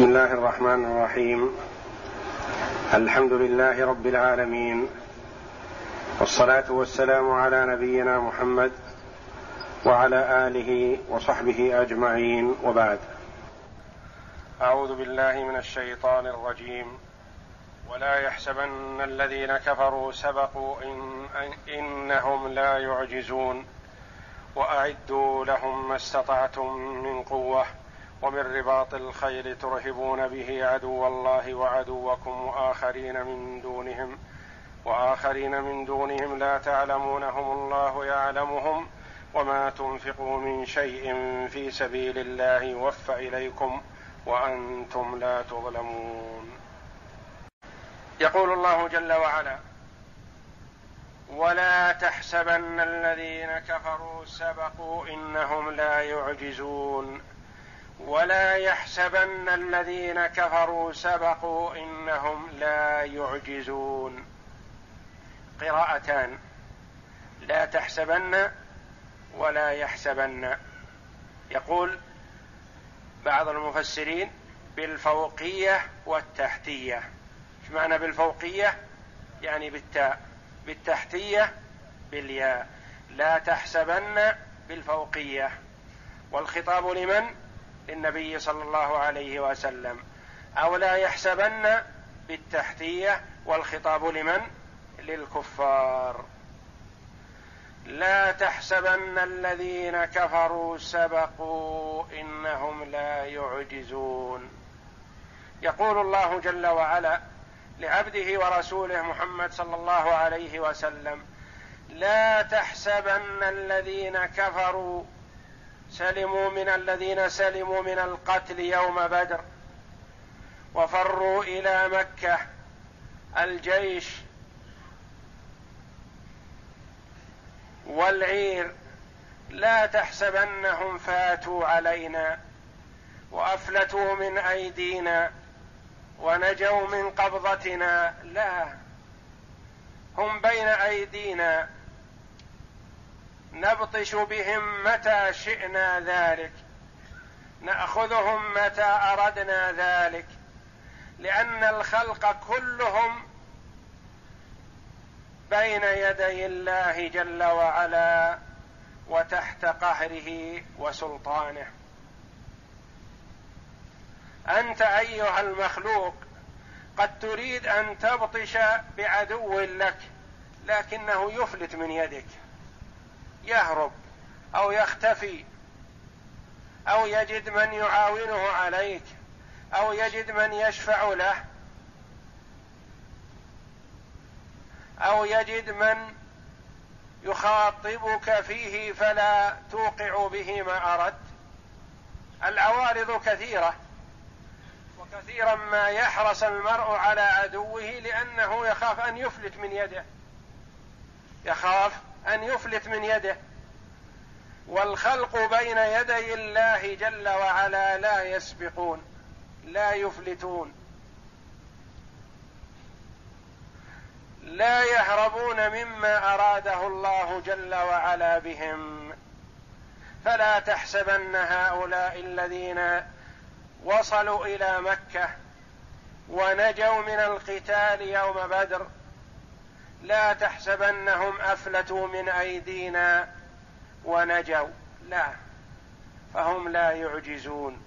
بسم الله الرحمن الرحيم. الحمد لله رب العالمين. والصلاة والسلام على نبينا محمد وعلى آله وصحبه أجمعين. وبعد. أعوذ بالله من الشيطان الرجيم. ولا يحسبن الذين كفروا سبقوا إن إنهم لا يعجزون. وأعدوا لهم ما استطعتم من قوة. ومن رباط الخيل ترهبون به عدو الله وعدوكم وآخرين من دونهم وآخرين من دونهم لا تعلمونهم الله يعلمهم وما تنفقوا من شيء في سبيل الله يوفى إليكم وأنتم لا تظلمون. يقول الله جل وعلا ولا تحسبن الذين كفروا سبقوا إنهم لا يعجزون. ولا يحسبن الذين كفروا سبقوا إنهم لا يعجزون. قراءتان. لا تحسبن ولا يحسبن. يقول بعض المفسرين بالفوقية والتحتية. إيش معنى بالفوقية؟ يعني بالتاء. بالتحتية بالياء. لا تحسبن بالفوقية. والخطاب لمن؟ للنبي صلى الله عليه وسلم. أو لا يحسبن بالتحتية والخطاب لمن؟ للكفار. لا تحسبن الذين كفروا سبقوا إنهم لا يعجزون. يقول الله جل وعلا لعبده ورسوله محمد صلى الله عليه وسلم لا تحسبن الذين كفروا سلموا من الذين سلموا من القتل يوم بدر وفروا إلى مكة الجيش والعير. لا تحسبنهم فاتوا علينا وأفلتوا من أيدينا ونجوا من قبضتنا. لا هم بين أيدينا نبطش بهم متى شئنا ذلك. نأخذهم متى أردنا ذلك. لأن الخلق كلهم بين يدي الله جل وعلا وتحت قهره وسلطانه. أنت أيها المخلوق قد تريد أن تبطش بعدو لك لكنه يفلت من يدك. يهرب أو يختفي أو يجد من يعاونه عليك أو يجد من يشفع له أو يجد من يخاطبك فيه فلا توقع به ما اردت العوارض كثيرة وكثيرا ما يحرص المرء على عدوه لأنه يخاف أن يفلت من يده. يخاف أن يفلت من يده. والخلق بين يدي الله جل وعلا لا يسبقون لا يفلتون. لا يهربون مما أراده الله جل وعلا بهم. فلا تحسبن هؤلاء الذين وصلوا إلى مكة ونجوا من القتال يوم بدر لا تحسبنهم أفلتوا من أيدينا ونجوا. لا. فهم لا يعجزون.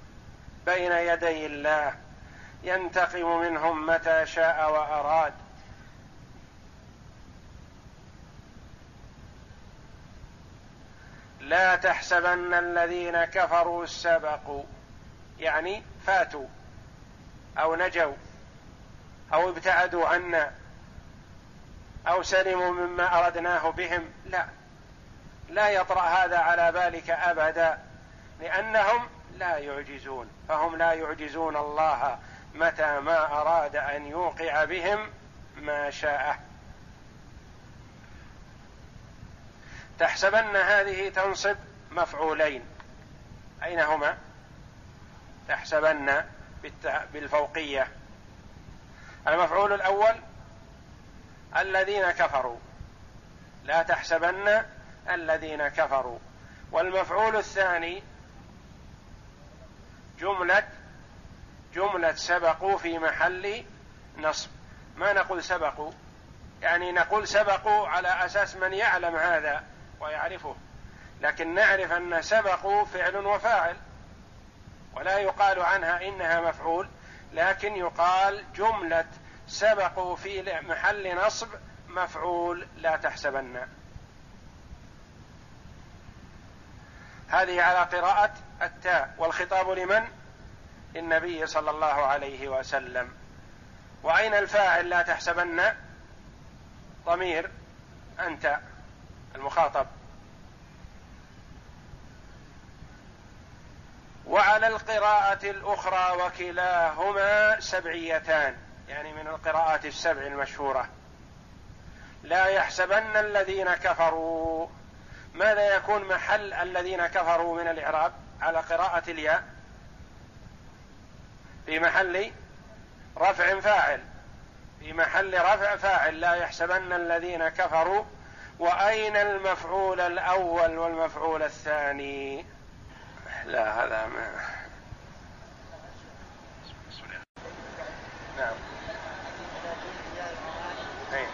بين يدي الله ينتقم منهم متى شاء وأراد. لا تحسبن الذين كفروا سبقوا. يعني فاتوا أو نجوا أو ابتعدوا عنا. أو سلموا مما أردناه بهم. لا. لا يطرأ هذا على بالك أبدا لأنهم لا يعجزون. فهم لا يعجزون الله متى ما أراد أن يوقع بهم ما شاء. تحسبن هذه تنصب مفعولين. أين هما؟ تحسبن بالفوقية. المفعول الأول الذين كفروا. لا تحسبن الذين كفروا. والمفعول الثاني جملة جملة سبقوا في محل نصب. ما نقول سبقوا؟ يعني نقول سبقوا على أساس من يعلم هذا ويعرفه. لكن نعرف أن سبقوا فعل وفاعل. ولا يقال عنها إنها مفعول لكن يقال جملة سبقوا في محل نصب مفعول لا تحسبن. هذه على قراءة التاء والخطاب لمن؟ للنبي صلى الله عليه وسلم. وأين الفاعل لا تحسبن؟ ضمير أنت المخاطب. وعلى القراءة الأخرى وكلاهما سبعيتان. يعني من القراءات السبع المشهورة. لا يحسبن الذين كفروا. ماذا يكون محل الذين كفروا من الإعراب؟ على قراءة الياء. في محل رفع فاعل. في محل رفع فاعل. لا يحسبن الذين كفروا. وأين المفعول الأول والمفعول الثاني؟ لا هذا ما نعم إيه.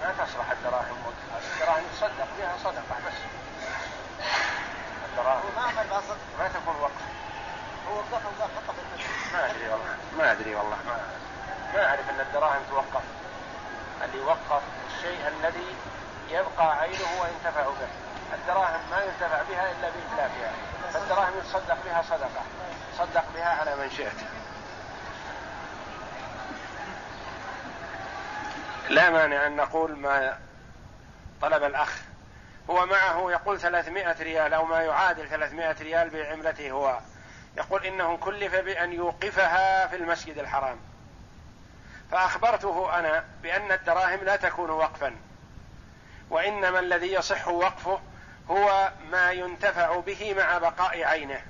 ما تصلح الدراهم الدراهم يتصدق بها صدقة بس الدراهم ما تكون وقف هو وقف خطة ما ادري والله ما أدري والله. ما ما أعرف أن الدراهم توقف. اللي يوقف الشيء الذي يبقى عينه وينتفع به. الدراهم ما ينتفع بها إلا بإتلافها. فالدراهم يتصدق بها صدقة. صدق بها على من شئت. لا مانع أن نقول ما طلب الأخ. هو معه يقول 300 ريال أو ما يعادل 300 ريال بعملته هو. يقول إنه كلف بأن يوقفها في المسجد الحرام. فأخبرته أنا بأن الدراهم لا تكون وقفا وإنما الذي يصح وقفه هو ما ينتفع به مع بقاء عينه.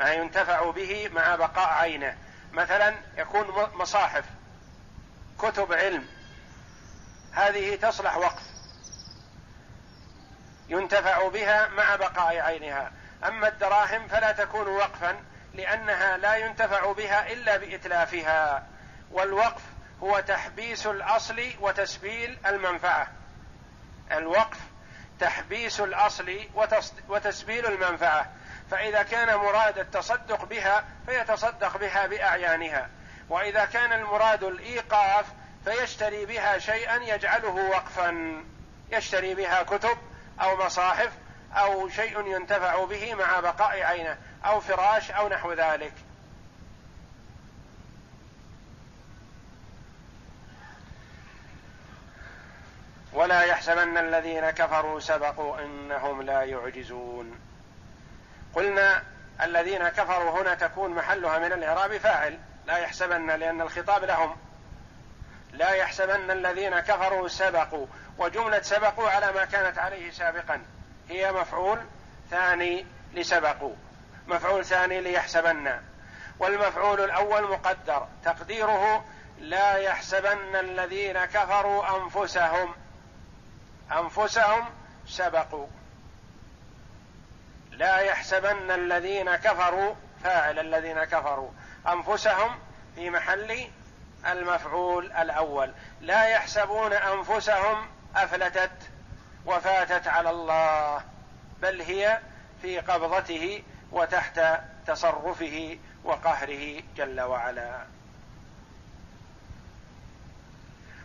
ما ينتفع به مع بقاء عينه. مثلا يكون مصاحف كتب علم هذه تصلح وقف. ينتفع بها مع بقاء عينها. أما الدراهم فلا تكون وقفا لأنها لا ينتفع بها إلا بإتلافها. والوقف هو تحبيس الأصل وتسبيل المنفعة. الوقف تحبيس الأصل وتسبيل المنفعة. فإذا كان مراد التصدق بها فيتصدق بها بأعيانها. وإذا كان المراد الإيقاف فيشتري بها شيئا يجعله وقفا. يشتري بها كتب أو مصاحف أو شيء ينتفع به مع بقاء عينه أو فراش أو نحو ذلك. ولا يحسبن الذين كفروا سبقوا إنهم لا يعجزون. قلنا الذين كفروا هنا تكون محلها من الإعراب فاعل. لا يحسبن لأن الخطاب لهم. لا يحسبن الذين كفروا سبقوا. وجملة سبقوا على ما كانت عليه سابقا. هي مفعول ثاني لسبقوا مفعول ثاني ليحسبن والمفعول الأول مقدر تقديره لا يحسبن الذين كفروا أنفسهم أنفسهم سبقوا. لا يحسبن الذين كفروا فاعل الذين كفروا أنفسهم في محل المفعول الأول. لا يحسبون أنفسهم أفلتت وفاتت على الله بل هي في قبضته وتحت تصرفه وقهره جل وعلا.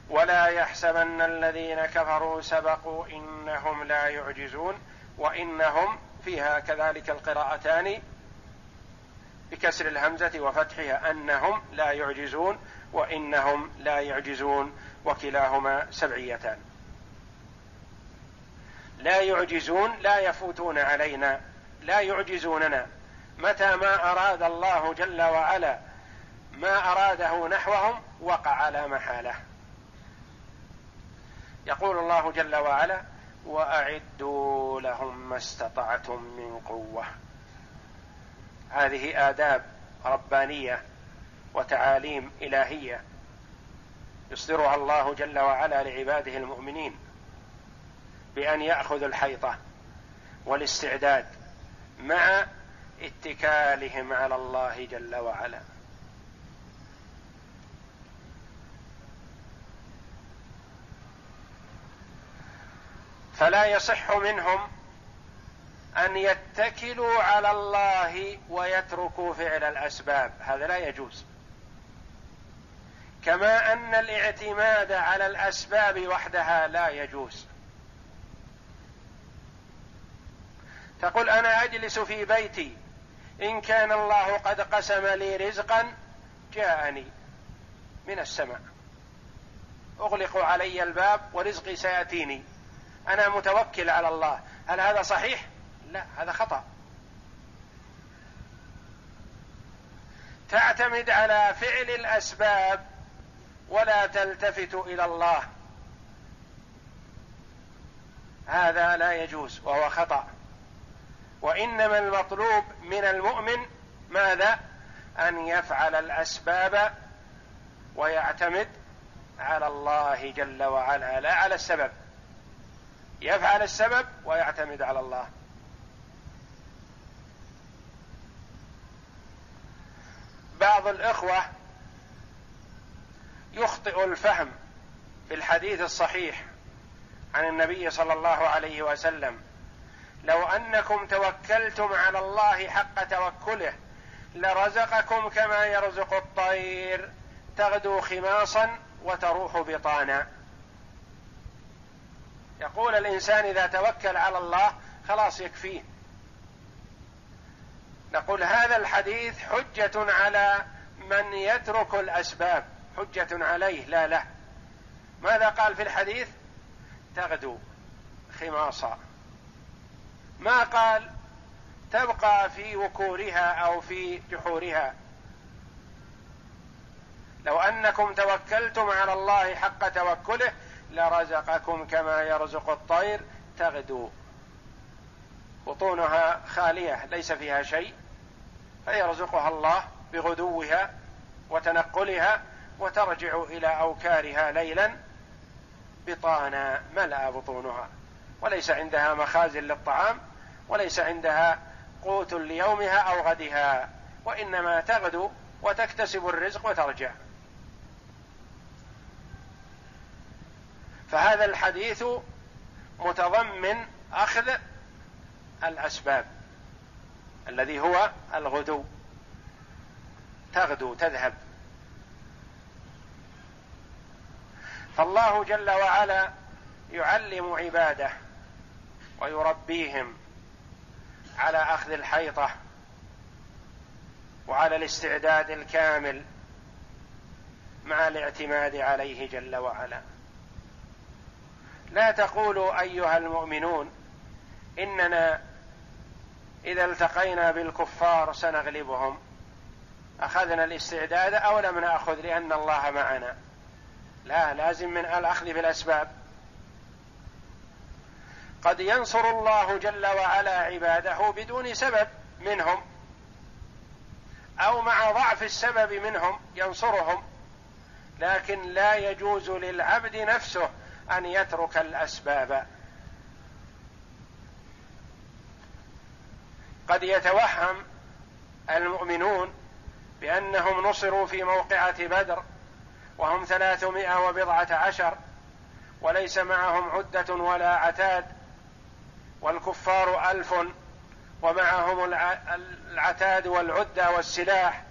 ولا يحسبن الذين كفروا سبقوا إنهم لا يعجزون وإنهم فيها كذلك القراءتان بكسر الهمزة وفتحها أنهم لا يعجزون وإنهم لا يعجزون وكلاهما سبعيتان. لا يعجزون لا يفوتون علينا لا يعجزوننا. متى ما أراد الله جل وعلا ما أراده نحوهم وقع على محالة. يقول الله جل وعلا وأعدوا لهم ما استطعتم من قوة. هذه آداب ربانية وتعاليم إلهية يصدرها الله جل وعلا لعباده المؤمنين. بأن يأخذوا الحيطة والاستعداد مع اتكالهم على الله جل وعلا. فلا يصح منهم أن يتكلوا على الله ويتركوا فعل الأسباب. هذا لا يجوز. كما أن الاعتماد على الأسباب وحدها لا يجوز. تقول أنا أجلس في بيتي. إن كان الله قد قسم لي رزقا جاءني من السماء. أغلق علي الباب ورزقي سيأتيني. أنا متوكل على الله. هل هذا صحيح؟ لا هذا خطأ. تعتمد على فعل الأسباب ولا تلتفت إلى الله. هذا لا يجوز وهو خطأ. وإنما المطلوب من المؤمن ماذا؟ أن يفعل الأسباب ويعتمد على الله جل وعلا لا على السبب. يفعل السبب ويعتمد على الله. بعض الإخوة يخطئ الفهم في الحديث الصحيح عن النبي صلى الله عليه وسلم. لو أنكم توكلتم على الله حق توكله لرزقكم كما يرزق الطير. تغدو خماصا وتروح بطانا. يقول الإنسان إذا توكل على الله خلاص يكفيه. نقول هذا الحديث حجة على من يترك الأسباب حجة عليه لا له. ماذا قال في الحديث؟ تغدو خماصا. ما قال تبقى في وكورها أو في جحورها. لو أنكم توكلتم على الله حق توكله لرزقكم كما يرزق الطير تغدو. بطونها خالية ليس فيها شيء. فيرزقها الله بغدوها وتنقلها وترجع إلى أوكارها ليلا. بطانا ملأ بطونها. وليس عندها مخازن للطعام وليس عندها قوت ليومها أو غدها وإنما تغدو وتكتسب الرزق وترجع. فهذا الحديث متضمن أخذ الأسباب الذي هو الغدو. تغدو تذهب. فالله جل وعلا يعلم عباده ويربيهم على أخذ الحيطة وعلى الاستعداد الكامل مع الاعتماد عليه جل وعلا. لا تقولوا أيها المؤمنون إننا إذا التقينا بالكفار سنغلبهم أخذنا الاستعداد أو لم نأخذ لأن الله معنا. لا لازم من الأخذ بالأسباب. قد ينصر الله جل وعلا عباده بدون سبب منهم أو مع ضعف السبب منهم ينصرهم لكن لا يجوز للعبد نفسه أن يترك الأسباب. قد يتوهم المؤمنون بأنهم نصروا في موقعة بدر وهم ثلاثمائة وبضعة عشر وليس معهم عدة ولا عتاد والكفار ألف ومعهم العتاد والعدة والسلاح.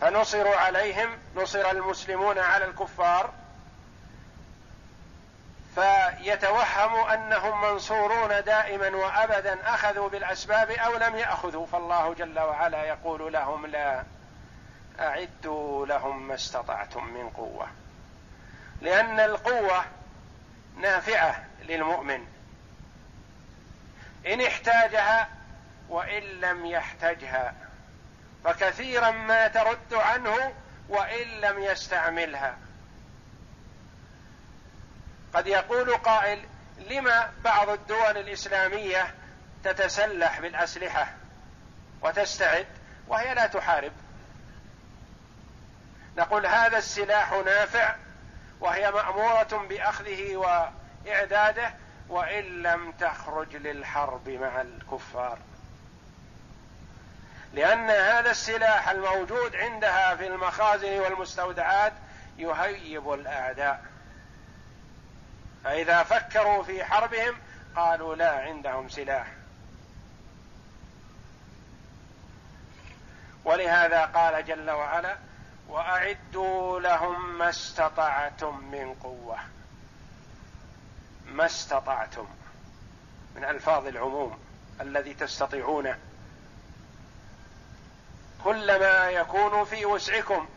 فنصروا عليهم نصر المسلمون على الكفار. فيتوهم أنهم منصورون دائما وأبدا أخذوا بالأسباب أو لم يأخذوا. فالله جل وعلا يقول لهم لا أعدوا لهم ما استطعتم من قوة لأن القوة نافعة للمؤمن. إن احتاجها وإن لم يحتجها فكثيرا ما ترد عنه وإن لم يستعملها. قد يقول قائل لما بعض الدول الإسلامية تتسلح بالأسلحة وتستعد وهي لا تحارب؟ نقول هذا السلاح نافع وهي مأمورة بأخذه وإعداده وإن لم تخرج للحرب مع الكفار. لأن هذا السلاح الموجود عندها في المخازن والمستودعات يهيب الأعداء. فإذا فكروا في حربهم قالوا لا عندهم سلاح. ولهذا قال جل وعلا وأعدوا لهم ما استطعتم من قوة. ما استطعتم من ألفاظ العموم الذي تستطيعونه. كل ما يكون في وسعكم.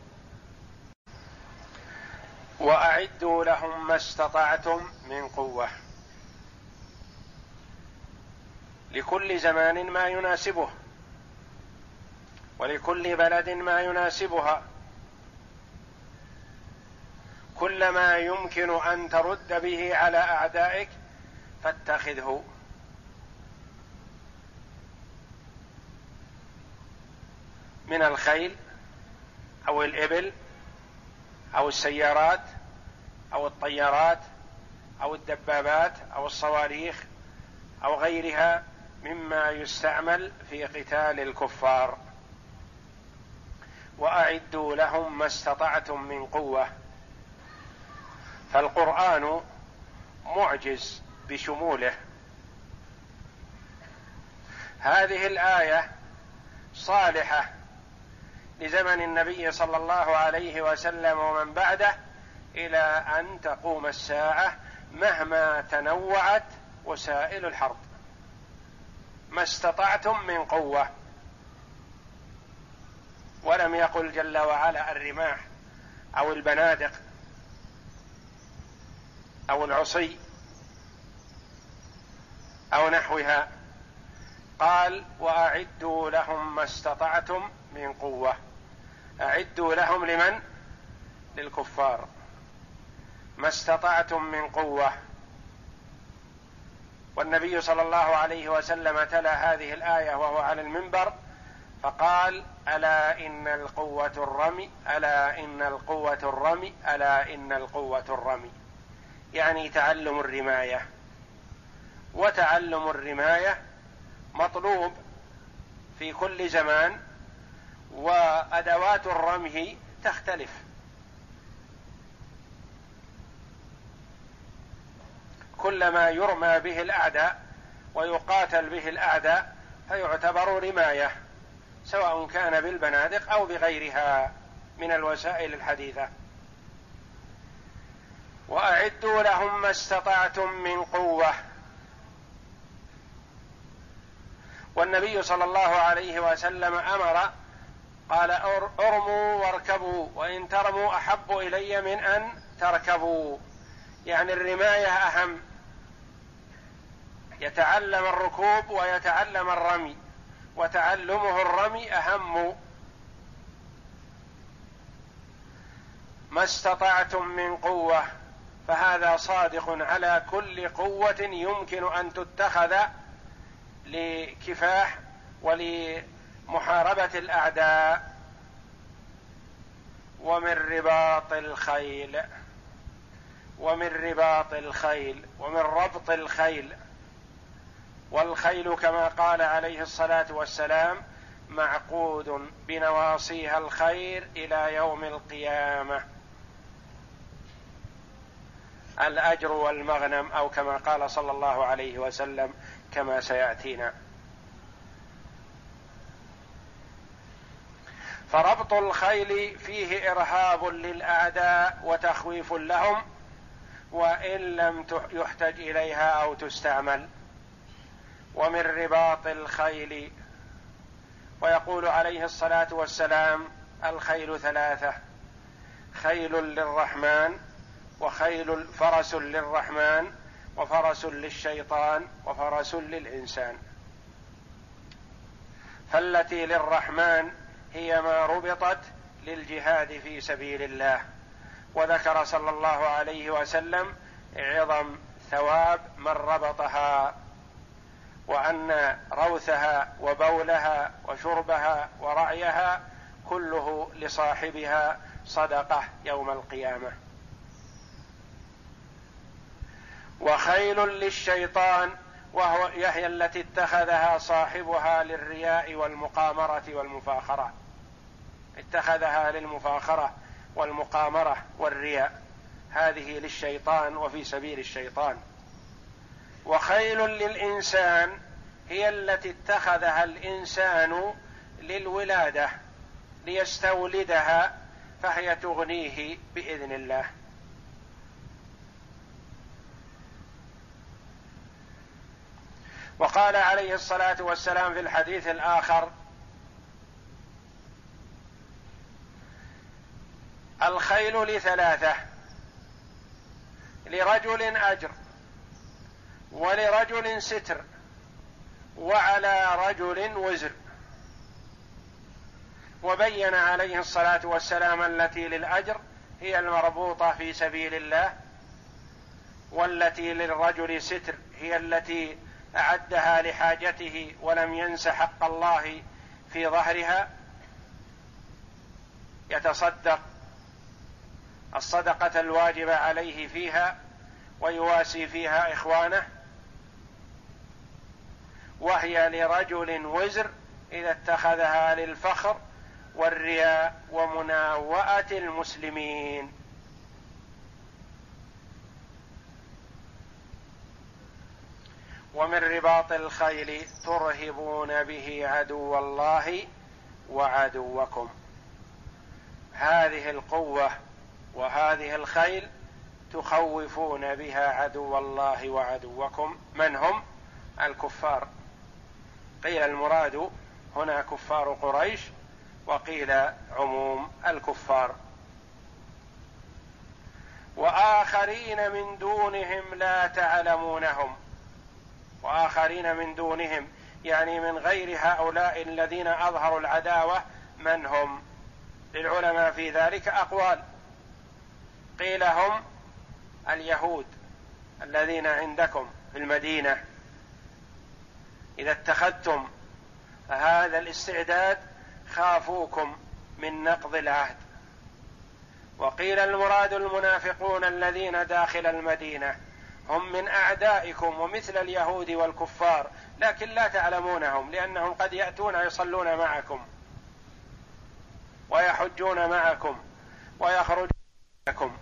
وأعدوا لهم ما استطعتم من قوة. لكل زمان ما يناسبه. ولكل بلد ما يناسبها. كل ما يمكن أن ترد به على أعدائك فاتخذه. من الخيل أو الإبل أو السيارات أو الطيارات أو الدبابات أو الصواريخ أو غيرها مما يستعمل في قتال الكفار. وأعدوا لهم ما استطعتم من قوة. فالقرآن معجز بشموله. هذه الآية صالحة لزمن النبي صلى الله عليه وسلم ومن بعده إلى أن تقوم الساعة مهما تنوعت وسائل الحرب. ما استطعتم من قوة. ولم يقل جل وعلا الرماح أو البنادق. أو العصي أو نحوها. قال وأعدوا لهم ما استطعتم من قوة. أعدوا لهم لمن؟ للكفار. ما استطعتم من قوة. والنبي صلى الله عليه وسلم تلا هذه الآية وهو على المنبر فقال ألا إن القوة الرمي ألا إن القوة الرمي ألا إن القوة الرمي. يعني تعلم الرماية. وتعلم الرماية مطلوب في كل زمان وأدوات الرمي تختلف. كلما يرمى به الأعداء ويقاتل به الأعداء فيعتبر رماية سواء كان بالبنادق أو بغيرها من الوسائل الحديثة. وأعدوا لهم ما استطعتم من قوة. والنبي صلى الله عليه وسلم أمر قال أرموا واركبوا وإن ترموا أحب إلي من أن تركبوا. يعني الرماية أهم. يتعلم الركوب ويتعلم الرمي وتعلمه الرمي أهم. ما استطعتم من قوة. فهذا صادق على كل قوة يمكن أن تتخذ لكفاح ولمحاربة الأعداء ومن رباط الخيل ومن رباط الخيل ومن ربط الخيل. والخيل كما قال عليه الصلاة والسلام معقود بنواصيها الخير إلى يوم القيامة. الأجر والمغنم أو كما قال صلى الله عليه وسلم كما سيأتينا. فربط الخيل فيه إرهاب للأعداء وتخويف لهم وإن لم يحتج إليها أو تستعمل. ومن رباط الخيل ويقول عليه الصلاة والسلام الخيل ثلاثة خيل للرحمن وخيل فرس للرحمن وفرس للشيطان وفرس للإنسان. فالتي للرحمن هي ما ربطت للجهاد في سبيل الله. وذكر صلى الله عليه وسلم عظم ثواب من ربطها وأن روثها وبولها وشربها ورعيها كله لصاحبها صدقة يوم القيامة. وخيل للشيطان وهو هي التي اتخذها صاحبها للرياء والمقامرة والمفاخرة. اتخذها للمفاخرة والمقامرة والرياء. هذه للشيطان وفي سبيل الشيطان. وخيل للإنسان هي التي اتخذها الإنسان للولادة ليستولدها فهي تغنيه بإذن الله. وقال عليه الصلاة والسلام في الحديث الآخر الخيل لثلاثة لرجل أجر ولرجل ستر وعلى رجل وزر. وبين عليه الصلاة والسلام التي للأجر هي المربوطة في سبيل الله والتي للرجل ستر هي التي أعدها لحاجته ولم ينس حق الله في ظهرها يتصدق الصدقة الواجبه عليه فيها ويواسي فيها إخوانه وهي لرجل وزر إذا اتخذها للفخر والرياء ومناوأة المسلمين. ومن رباط الخيل ترهبون به عدو الله وعدوكم. هذه القوة وهذه الخيل تخوفون بها عدو الله وعدوكم. من هم؟ الكفار. قيل المراد هنا كفار قريش وقيل عموم الكفار. وآخرين من دونهم لا تعلمونهم. وآخرين من دونهم يعني من غير هؤلاء الذين أظهروا العداوة من هم؟ للعلماء في ذلك أقوال. قيل هم اليهود الذين عندكم في المدينة. إذا اتخذتم هذا الاستعداد خافوكم من نقض العهد. وقيل المراد المنافقون الذين داخل المدينة. هم من أعدائكم ومثل اليهود والكفار لكن لا تعلمونهم لأنهم قد يأتون يصلون معكم ويحجون معكم ويخرجون معكم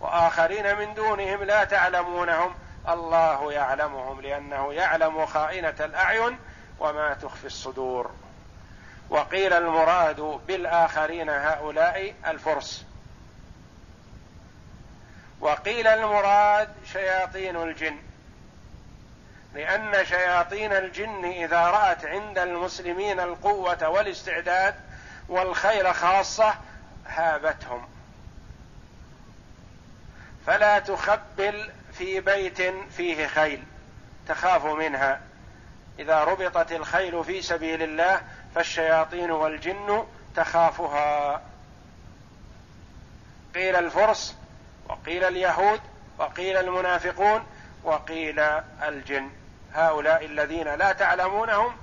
وآخرين من دونهم لا تعلمونهم. الله يعلمهم لأنه يعلم خائنة الأعين وما تخفي الصدور. وقيل المراد بالآخرين هؤلاء الفرس. وقيل المراد شياطين الجن لأن شياطين الجن إذا رأت عند المسلمين القوة والاستعداد والخيل خاصة هابتهم. فلا تخبل في بيت فيه خيل تخاف منها. إذا ربطت الخيل في سبيل الله فالشياطين والجن تخافها. قيل الفرس وقيل اليهود وقيل المنافقون وقيل الجن. هؤلاء الذين لا تعلمونهم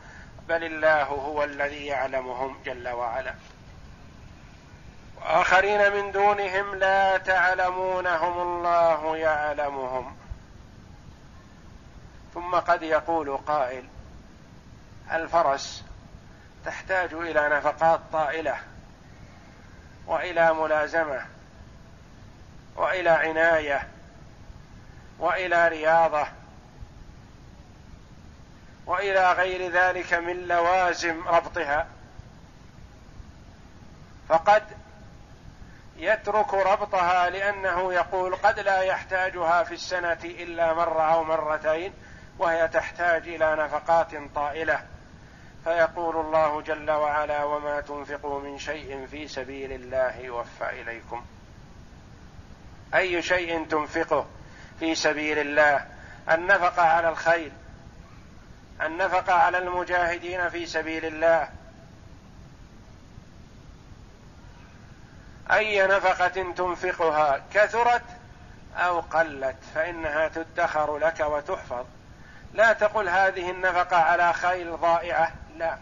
بل الله هو الذي يعلمهم جل وعلا. وآخرين من دونهم لا تعلمونهم الله يعلمهم. ثم قد يقول قائل الفرس تحتاج إلى نفقات طائلة وإلى ملازمة. وإلى عناية وإلى رياضة وإلى غير ذلك من لوازم ربطها. فقد يترك ربطها لأنه يقول قد لا يحتاجها في السنة إلا مرة أو مرتين وهي تحتاج إلى نفقات طائلة. فيقول الله جل وعلا وما تنفقوا من شيء في سبيل الله يوفى إليكم. أي شيء تنفقه في سبيل الله؟ النفقة على الخيل النفقة على المجاهدين في سبيل الله. أي نفقة تنفقها كثرت أو قلت فإنها تدخر لك وتحفظ. لا تقل هذه النفقة على خيل ضائعة لا.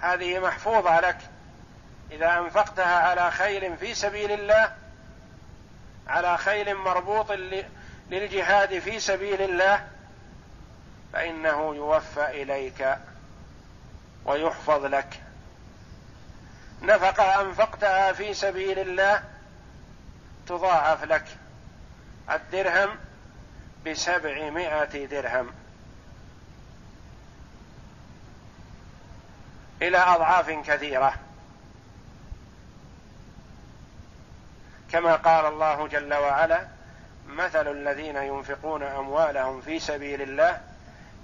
هذه محفوظة لك. إذا أنفقتها على خيل في سبيل الله على خيل مربوط للجهاد في سبيل الله فإنه يوفى إليك ويحفظ لك. نفقة أنفقتها في سبيل الله تضاعف لك الدرهم بسبعمائة درهم. إلى أضعاف كثيرة. كما قال الله جل وعلا مثل الذين ينفقون أموالهم في سبيل الله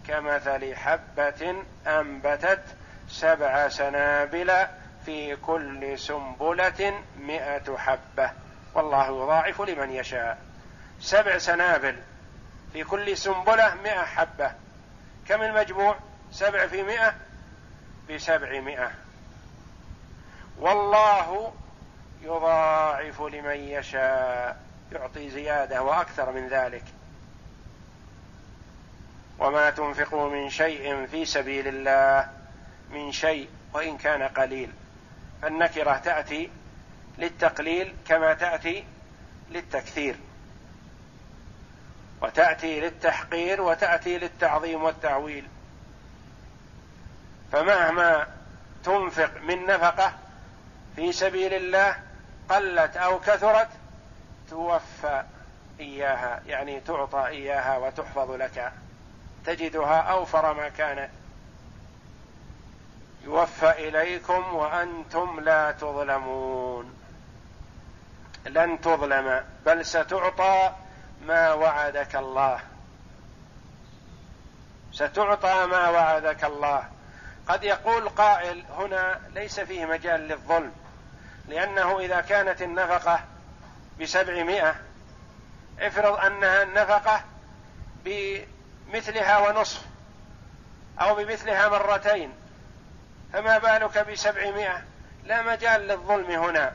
كمثل حبة أنبتت سبع سنابل في كل سنبلة مائه حبه والله يضاعف لمن يشاء. سبع سنابل في كل سنبلة مائه حبة. كم المجموع؟ سبع في مائه بسبعمائه والله يضاعف لمن يشاء يعطي زيادة وأكثر من ذلك. وما تنفقوا من شيء في سبيل الله من شيء وإن كان قليل. النكرة تأتي للتقليل كما تأتي للتكثير. وتأتي للتحقير وتأتي للتعظيم والتعويل. فمهما تنفق من نفقة في سبيل الله قلت أو كثرت توفى إياها يعني تعطى إياها وتحفظ لك. تجدها أوفر ما كانت يوفى إليكم وأنتم لا تظلمون. لن تظلم بل ستعطى ما وعدك الله. ستعطى ما وعدك الله. قد يقول قائل هنا ليس فيه مجال للظلم. لأنه إذا كانت النفقة بسبعمائة افرض أنها النفقة بمثلها ونصف أو بمثلها مرتين فما بالك بسبعمائة؟ لا مجال للظلم هنا.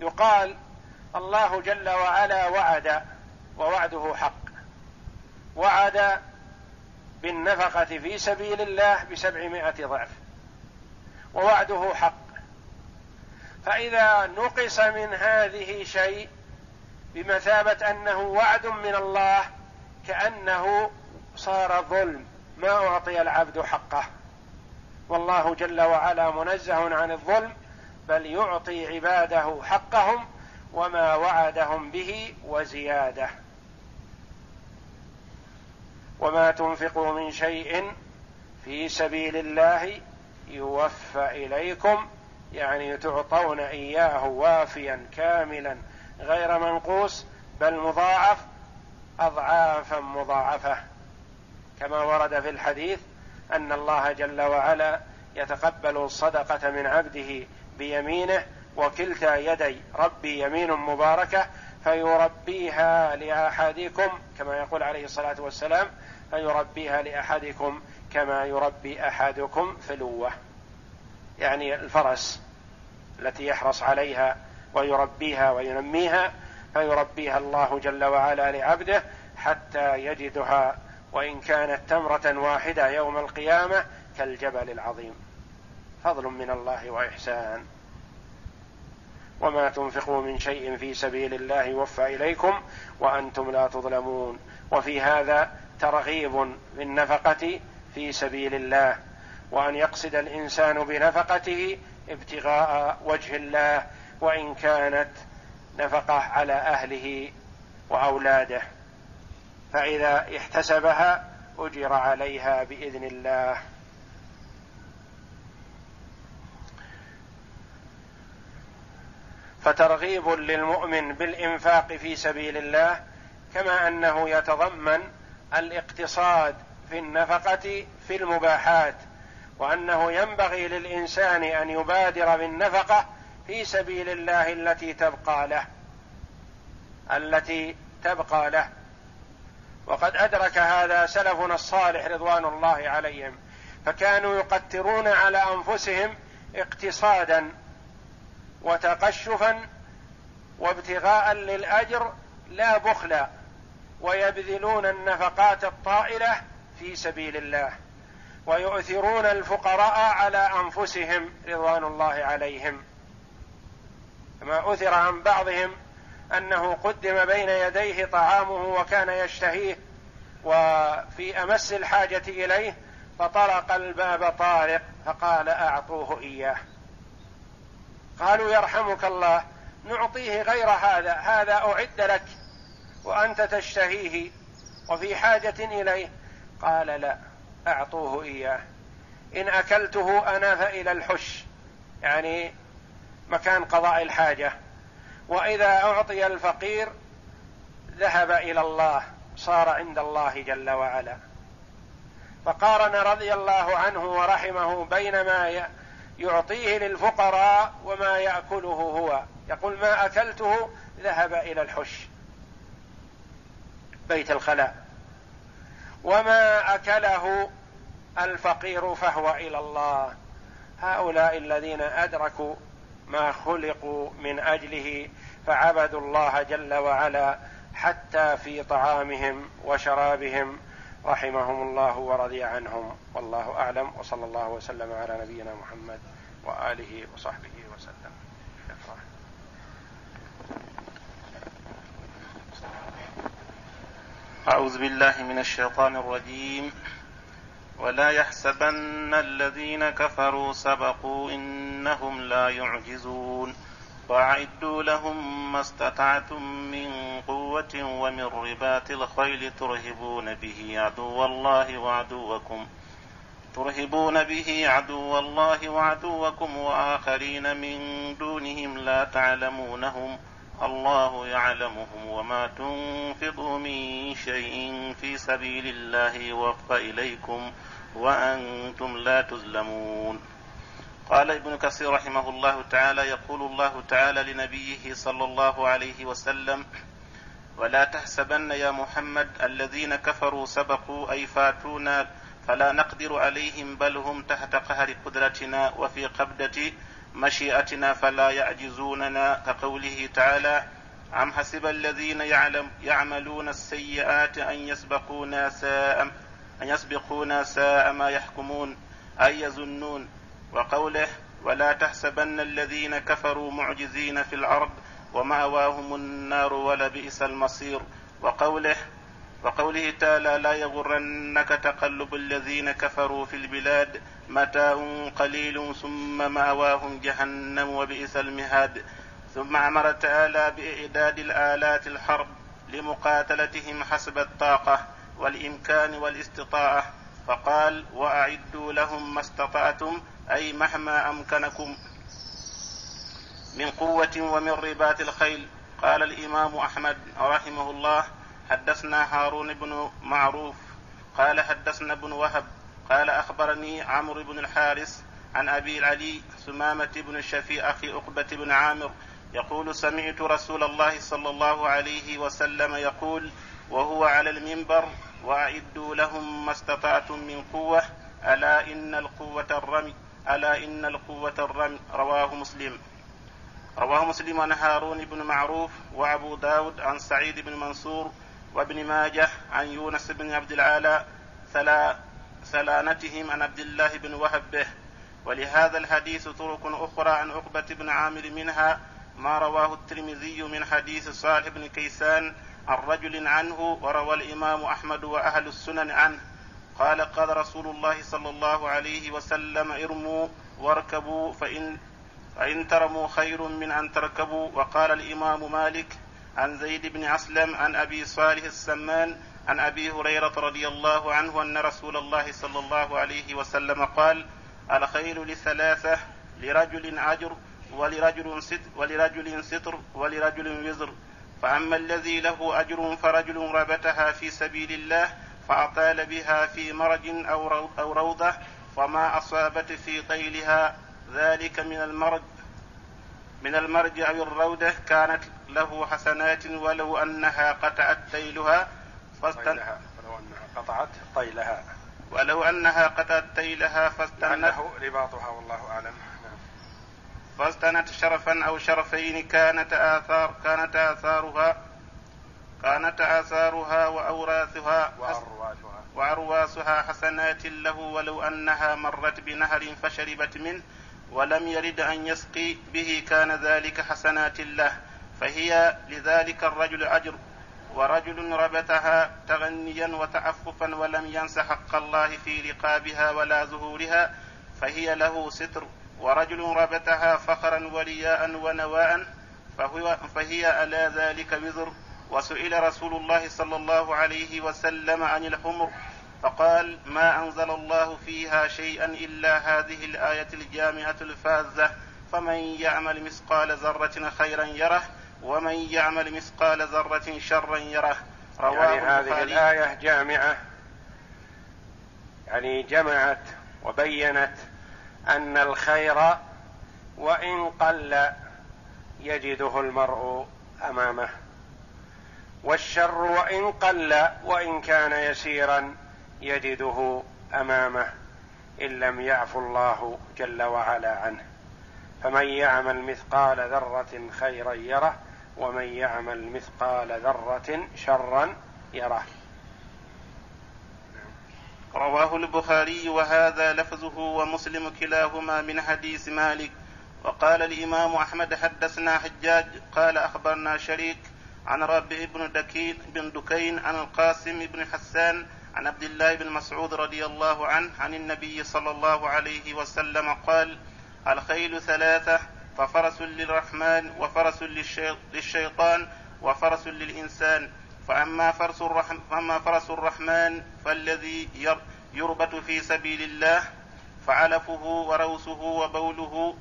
يقال الله جل وعلا وعد ووعده حق. وعد بالنفقة في سبيل الله بسبعمائة ضعف. ووعده حق. فإذا نقص من هذه شيء بمثابة أنه وعد من الله كأنه صار ظلم ما أعطي العبد حقه. والله جل وعلا منزه عن الظلم بل يعطي عباده حقهم وما وعدهم به وزيادة. وما تنفقوا من شيء في سبيل الله يوفى إليكم يعني تعطون إياه وافيا كاملا غير منقوص بل مضاعف أضعافا مضاعفة. كما ورد في الحديث أن الله جل وعلا يتقبل الصدقة من عبده بيمينه وكلتا يدي ربي يمين مباركة فيربيها لأحدكم كما يقول عليه الصلاة والسلام فيربيها لأحدكم كما يربي أحدكم فلوه يعني الفرس التي يحرص عليها ويربيها وينميها فيربيها الله جل وعلا لعبده حتى يجدها وإن كانت تمرة واحدة يوم القيامة كالجبل العظيم. فضل من الله وإحسان. وما تنفقوا من شيء في سبيل الله يوفى إليكم وأنتم لا تظلمون. وفي هذا ترغيب بالنفقة في سبيل الله. وأن يقصد الإنسان بنفقته ابتغاء وجه الله وإن كانت نفقة على أهله وأولاده. فإذا احتسبها أجر عليها بإذن الله. فترغيب للمؤمن بالإنفاق في سبيل الله كما أنه يتضمن الاقتصاد في النفقة في المباحات. وأنه ينبغي للإنسان أن يبادر بالنفقة في سبيل الله التي تبقى له التي تبقى له. وقد أدرك هذا سلفنا الصالح رضوان الله عليهم فكانوا يقترون على أنفسهم اقتصادا وتقشفا وابتغاء للأجر لا بخلا ويبذلون النفقات الطائلة في سبيل الله. ويؤثرون الفقراء على أنفسهم رضوان الله عليهم. كما أثر عن بعضهم أنه قدم بين يديه طعامه وكان يشتهيه وفي أمس الحاجة إليه فطرق الباب طارق فقال أعطوه إياه. قالوا يرحمك الله نعطيه غير هذا هذا أعد لك وأنت تشتهيه. وفي حاجة إليه قال لا. أعطوه إياه. إن أكلته أنا فإلى الحش. يعني مكان قضاء الحاجة. وإذا أعطي الفقير ذهب إلى الله صار عند الله جل وعلا. فقارن رضي الله عنه ورحمه بين ما يعطيه للفقراء وما يأكله هو. يقول ما أكلته ذهب إلى الحش. بيت الخلاء. وما أكله الفقير فهو إلى الله. هؤلاء الذين أدركوا ما خلقوا من أجله فعبدوا الله جل وعلا حتى في طعامهم وشرابهم. رحمهم الله ورضي عنهم. والله أعلم. وصلى الله وسلم على نبينا محمد وآله وصحبه وسلم. أعوذ بالله من الشيطان الرجيم. ولا يحسبن الذين كفروا سبقوا إنهم لا يعجزون. وأعدوا لهم ما استطعتم من قوة ومن رباط الخيل ترهبون به عدو الله وعدوكم. ترهبون به عدو الله وعدوكم. وآخرين من دونهم لا تعلمونهم. الله يعلمهم وما تنفقوا من شيء في سبيل الله يوفى إليكم وأنتم لا تظلمون. قال ابن كثير رحمه الله تعالى يقول الله تعالى لنبيه صلى الله عليه وسلم ولا تحسبن يا محمد الذين كفروا سبقوا أي فاتونا فلا نقدر عليهم بل هم تحت قهر قدرتنا وفي قبضة مشيئتنا فلا يعجزوننا كقوله تعالى أم حسب الذين يعلم يعملون السيئات أن يسبقونا ساء أن يسبقونا ساء ما يحكمون أي يظنون. وقوله ولا تحسبن الذين كفروا معجزين في الأرض ومأواهم النار ولبئس المصير. وقوله وقوله تعالى لا يغرنك تقلب الذين كفروا في البلاد متاع قليل ثم ماواهم جهنم وبئس المهاد. ثم أمر تعالى بإعداد الآلات الحرب لمقاتلتهم حسب الطاقة والإمكان والاستطاعة. فقال وأعدوا لهم ما استطعتم أي مهما أمكنكم. من قوة ومن رباط الخيل. قال الإمام أحمد رحمه الله حدثنا هارون بن معروف. قال حدثنا ابن وهب. قال أخبرني عمرو بن الحارث عن أبي العلي سمامه بن الشفيع أخي عقبه بن عامر يقول سمعت رسول الله صلى الله عليه وسلم يقول وهو على المنبر وأعدوا لهم ما استطعتم من قوة ألا إن القوة الرمي ألا إن القوة الرمي. رواه مسلم. رواه مسلم عن هارون بن معروف وأبو داود عن سعيد بن منصور وابن ماجه عن يونس بن عبد العالى سلانتهم عن عبد الله بن وهب به. ولهذا الحديث طرق أخرى عن عقبة بن عامر منها ما رواه الترمذي من حديث صالح بن كيسان عن رجل عنه وروى الإمام أحمد وأهل السنن عنه. قال قال رسول الله صلى الله عليه وسلم ارموا واركبوا فإن فإن ترموا خير من أن تركبوا. وقال الإمام مالك عن زيد بن أسلم عن أبي صالح السمان عن أبي هريرة رضي الله عنه أن رسول الله صلى الله عليه وسلم قال الخيل لثلاثة لرجل اجر ولرجل ستر ولرجل ستر ولرجل وزر. فأما الذي له أجر فرجل ربتها في سبيل الله فأطال بها في مرج أو روضة فما أصابت في طيلها ذلك من المرج من المرج أو الروضة كانت له حسنات ولو أنها قطعت تيلها فاستن ولو أنها قطعت طيلها. ولو أنها قطعت تيلها فاستنت رباطها والله أعلم. نعم. فاستنت شرفا أو شرفين كانت آثار كانت آثارها كانت آثارها وأوراثها وأرواسها وأرواسها حسنات له ولو أنها مرت بنهر فشربت منه ولم يرد أن يسقي به كان ذلك حسنات له. فهي لذلك الرجل أجر ورجل ربتها تغنيا وتعففا ولم ينس حق الله في رقابها ولا ظهورها فهي له ستر. ورجل ربتها فخرا ورياء ونواء فهو فهي على ذلك وزر. وسئل رسول الله صلى الله عليه وسلم عن الحمر فقال ما أنزل الله فيها شيئا إلا هذه الآية الجامعة الفاذة فمن يعمل مثقال ذرة خيرا يره ومن يعمل مثقال ذرة شرا يره. رواه يعني هذه الآية جامعة. يعني جمعت وبينت أن الخير وإن قل يجده المرء أمامه. والشر وإن قل وإن كان يسيرا يجده أمامه إن لم يعف الله جل وعلا عنه. فمن يعمل مثقال ذرة خيرا يره ومن يعمل مثقال ذرة شرا يره رواه البخاري وهذا لفظه ومسلم كلاهما من حديث مالك. وقال الإمام أحمد حدثنا حجاج قال أخبرنا شريك عن ربيع بن دكين بن دكين عن القاسم بن حسان عن عبد الله بن مسعود رضي الله عنه عن النبي صلى الله عليه وسلم قال الخيل ثلاثة ففرس للرحمن وفرس للشيطان وفرس للإنسان. فأما فرس الرحمن, فأما فرس الرحمن فالذي يربط في سبيل الله فعلفه وروسه وبوله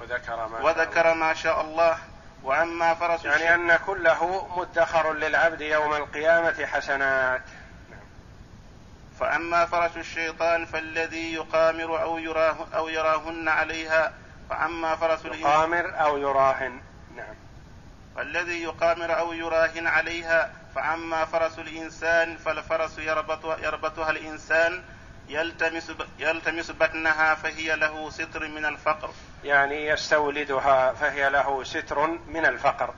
وذكر ما, وذكر ما شاء الله. وأما فرس يعني أن كله مدخر للعبد يوم القيامة حسنات. فأما فرس الشيطان فالذي يقامر أو يراه أو يراهن عليها فأما فرس يقامر أو يراهن. نعم. والذي يقامر أو يراهن عليها فأما فرس الإنسان فالفرس يربط يربطها الإنسان يلتمس يلتمس بطنها فهي له ستر من الفقر. يعني يستولدها فهي له ستر من الفقر.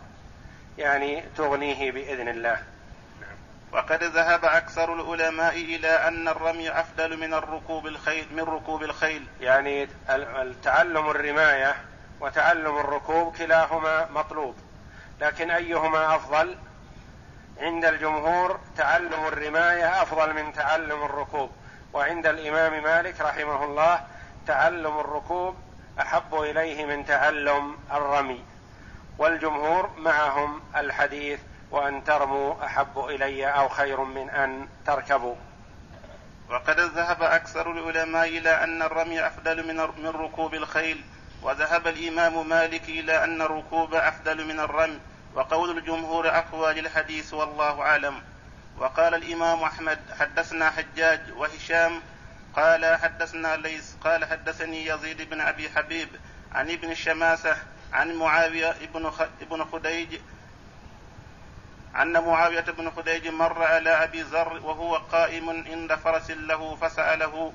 يعني تغنيه بإذن الله. وقد ذهب أكثر العلماء إلى أن الرمي أفضل من الركوب الخيل من ركوب الخيل. يعني تعلم الرماية وتعلم الركوب كلاهما مطلوب. لكن أيهما أفضل؟ عند الجمهور تعلم الرماية أفضل من تعلم الركوب. وعند الإمام مالك رحمه الله تعلم الركوب أحب إليه من تعلم الرمي. والجمهور معهم الحديث وأن ترموا أحب إلي أو خير من أن تركبوا. وقد ذهب أكثر العلماء إلى أن الرمي أفضل من من ركوب الخيل وذهب الإمام مالك إلى أن الركوب أفضل من الرمي وقول الجمهور أقوى للحديث والله أعلم. وقال الإمام أحمد حدثنا حجاج وهشام قال حدثنا ليس قال حدثني يزيد بن أبي حبيب عن ابن الشماسة عن معاوية ابن خديج أن معاوية بن خديج مر على أبي ذر وهو قائم عند فرس له فسأله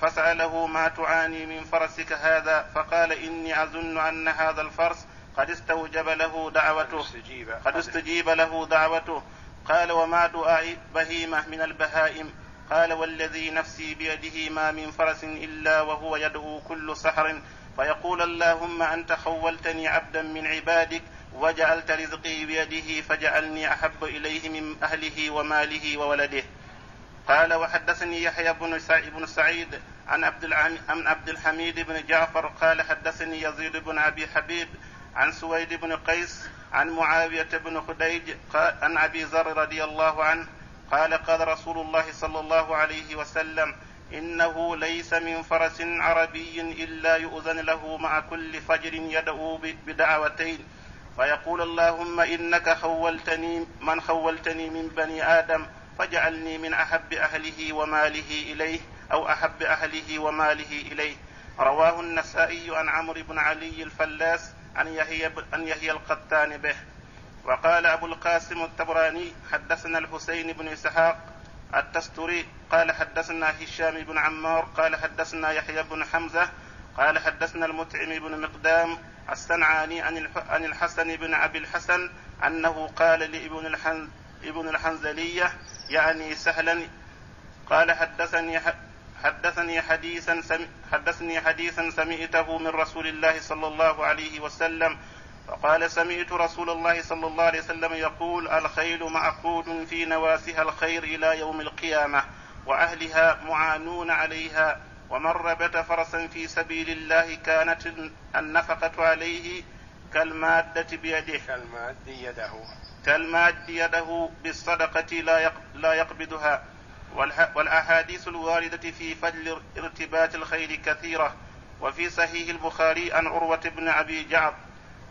فسأله ما تعاني من فرسك هذا؟ فقال إني أظن أن هذا الفرس قد استوجب له دعوته قد استجيب له دعوته. قال وما دعاء بهيمة من البهائم؟ قال والذي نفسي بيده ما من فرس إلا وهو يدعو كل سحر. فيقول اللهم أنت خولتني عبدا من عبادك وجعلت رزقي بيده فجعلني أحب إليه من أهله وماله وولده. قال وحدثني يحيى بن بن سعيد عن عبد عن عبد الحميد بن جعفر قال حدثني يزيد بن أبي حبيب عن سويد بن قيس عن معاوية بن خديج عن أبي ذر رضي الله عنه قال قال رسول الله صلى الله عليه وسلم إنه ليس من فرس عربي إلا يؤذن له مع كل فجر يدعو بدعوتين. فيقول اللهم إنك خولتني من خولتني من بني آدم فاجعلني من أحب أهله وماله إليه أو أحب أهله وماله إليه. رواه النسائي عن عمرو بن علي الفلاس أن يحيى أن يحيى القتان به. وقال أبو القاسم التبراني حدثنا الحسين بن إسحاق التستري قال حدثنا هشام بن عمار قال حدثنا يحيى بن حمزة قال حدثنا المتعم بن مقدام الصنعاني عن الحسن بن أبي الحسن أنه قال لابن الحن ابن الحنزلية يعني سهلا قال حدثني حدثني حديثا. حدثني حديثا سمعته من رسول الله صلى الله عليه وسلم فقال سمعت رسول الله صلى الله عليه وسلم يقول الخيل معقود في نواسها الخير إلى يوم القيامة وأهلها معانون عليها ومن ربت فرسا في سبيل الله كانت النفقة عليه كالمادة بيده. كالماد يده. كالماد يده بالصدقة لا لا يقبضها. والأحاديث الواردة في فضل ارتباط الخيل كثيرة. وفي صحيح البخاري عن عروة بن أبي جعفر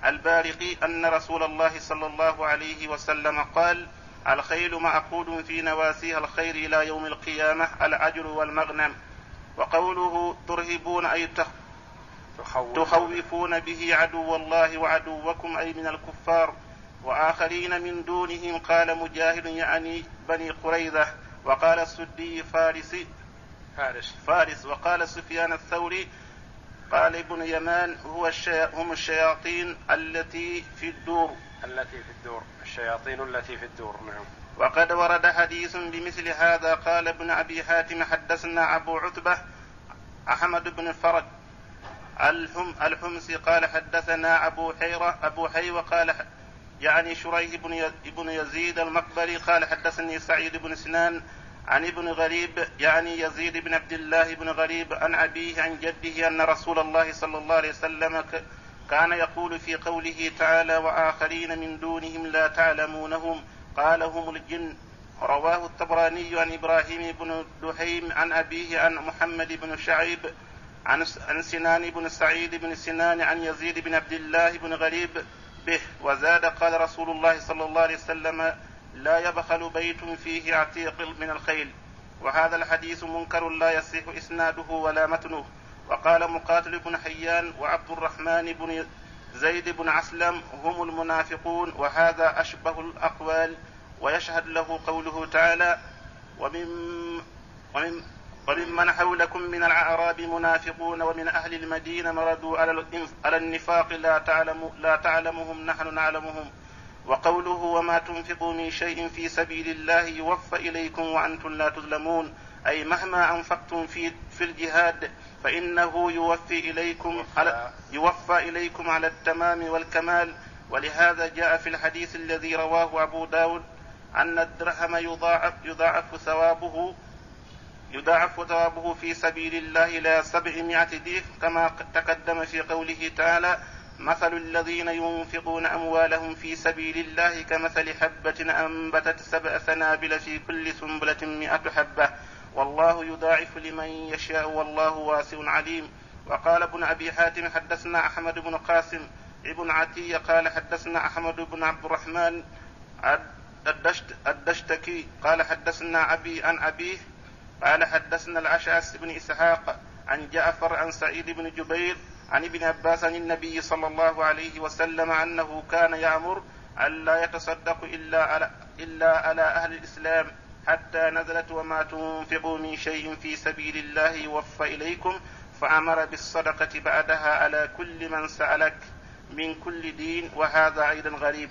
البارقي أن رسول الله صلى الله عليه وسلم قال الخيل معقود في نواسيها الخير إلى يوم القيامة الأجر والمغنم. وقوله ترهبون أي تخوفون. به عدو الله وعدوكم أي من الكفار وآخرين من دونهم قال مجاهد يعني بني قريظة وقال السدي فارس فارس. فارس. وقال سفيان الثوري قال ابن يمان هو الشي... هم الشياطين التي في الدور. التي في الدور. الشياطين التي في الدور. نعم. وقد ورد حديث بمثل هذا قال ابن أبي حاتم حدثنا أبو عتبة أحمد بن فرج الحم الحمصي قال حدثنا أبو حيره أبو حيوة قال يعني شريح بن بن يزيد المقبري قال حدثني سعيد بن سنان عن ابن غريب يعني يزيد بن عبد الله بن غريب عن أبيه عن جده أن رسول الله صلى الله عليه وسلم كان يقول في قوله تعالى وآخرين من دونهم لا تعلمونهم قال هم الجن. رواه الطبراني عن إبراهيم بن دحيم عن أبيه عن محمد بن شعيب عن عن سنان بن سعيد بن سنان عن يزيد بن عبد الله بن غريب به. وزاد قال رسول الله صلى الله عليه وسلم لا يبخل بيت فيه عتيق من الخيل. وهذا الحديث منكر لا يصح إسناده ولا متنه. وقال مقاتل بن حيان وعبد الرحمن بن زيد بن عسلم هم المنافقون وهذا أشبه الأقوال ويشهد له قوله تعالى ومن ومن وممن حولكم من الأعراب منافقون ومن أهل المدينة مردوا على النفاق لا تعلم لا تعلمهم نحن نعلمهم. وقوله وما تنفقوا من شيء في سبيل الله يوفى إليكم وأنتم لا تظلمون أي مهما أنفقتم في في الجهاد فإنه يوفي إليكم على يوفى إليكم على التمام والكمال. ولهذا جاء في الحديث الذي رواه أبو داود أن الدرهم يضاعف يضاعف ثوابه يضاعف ثوابه في سبيل الله إلى سبعمائة ضيف كما تقدم في قوله تعالى مثل الذين ينفقون أموالهم في سبيل الله كمثل حبة أنبتت سبع سنابل في كل سنبلة مئة حبة. والله يضاعف لمن يشاء والله واسع عليم. وقال ابن أبي حاتم حدثنا أحمد بن قاسم ابن عتية قال حدثنا أحمد بن عبد الرحمن الدشت الدشتكي قال حدثنا أبي عن أبيه قال حدثنا الأشعث بن إسحاق عن جعفر عن سعيد بن جبير عن ابن عباس عن النبي صلى الله عليه وسلم أنه كان يأمر أن لا يتصدق إلا على إلا على أهل الإسلام. حتى نزلت وما تنفقوا من شيء في سبيل الله يوفى إليكم فأمر بالصدقة بعدها على كل من سألك من كل دين وهذا أيضا غريب.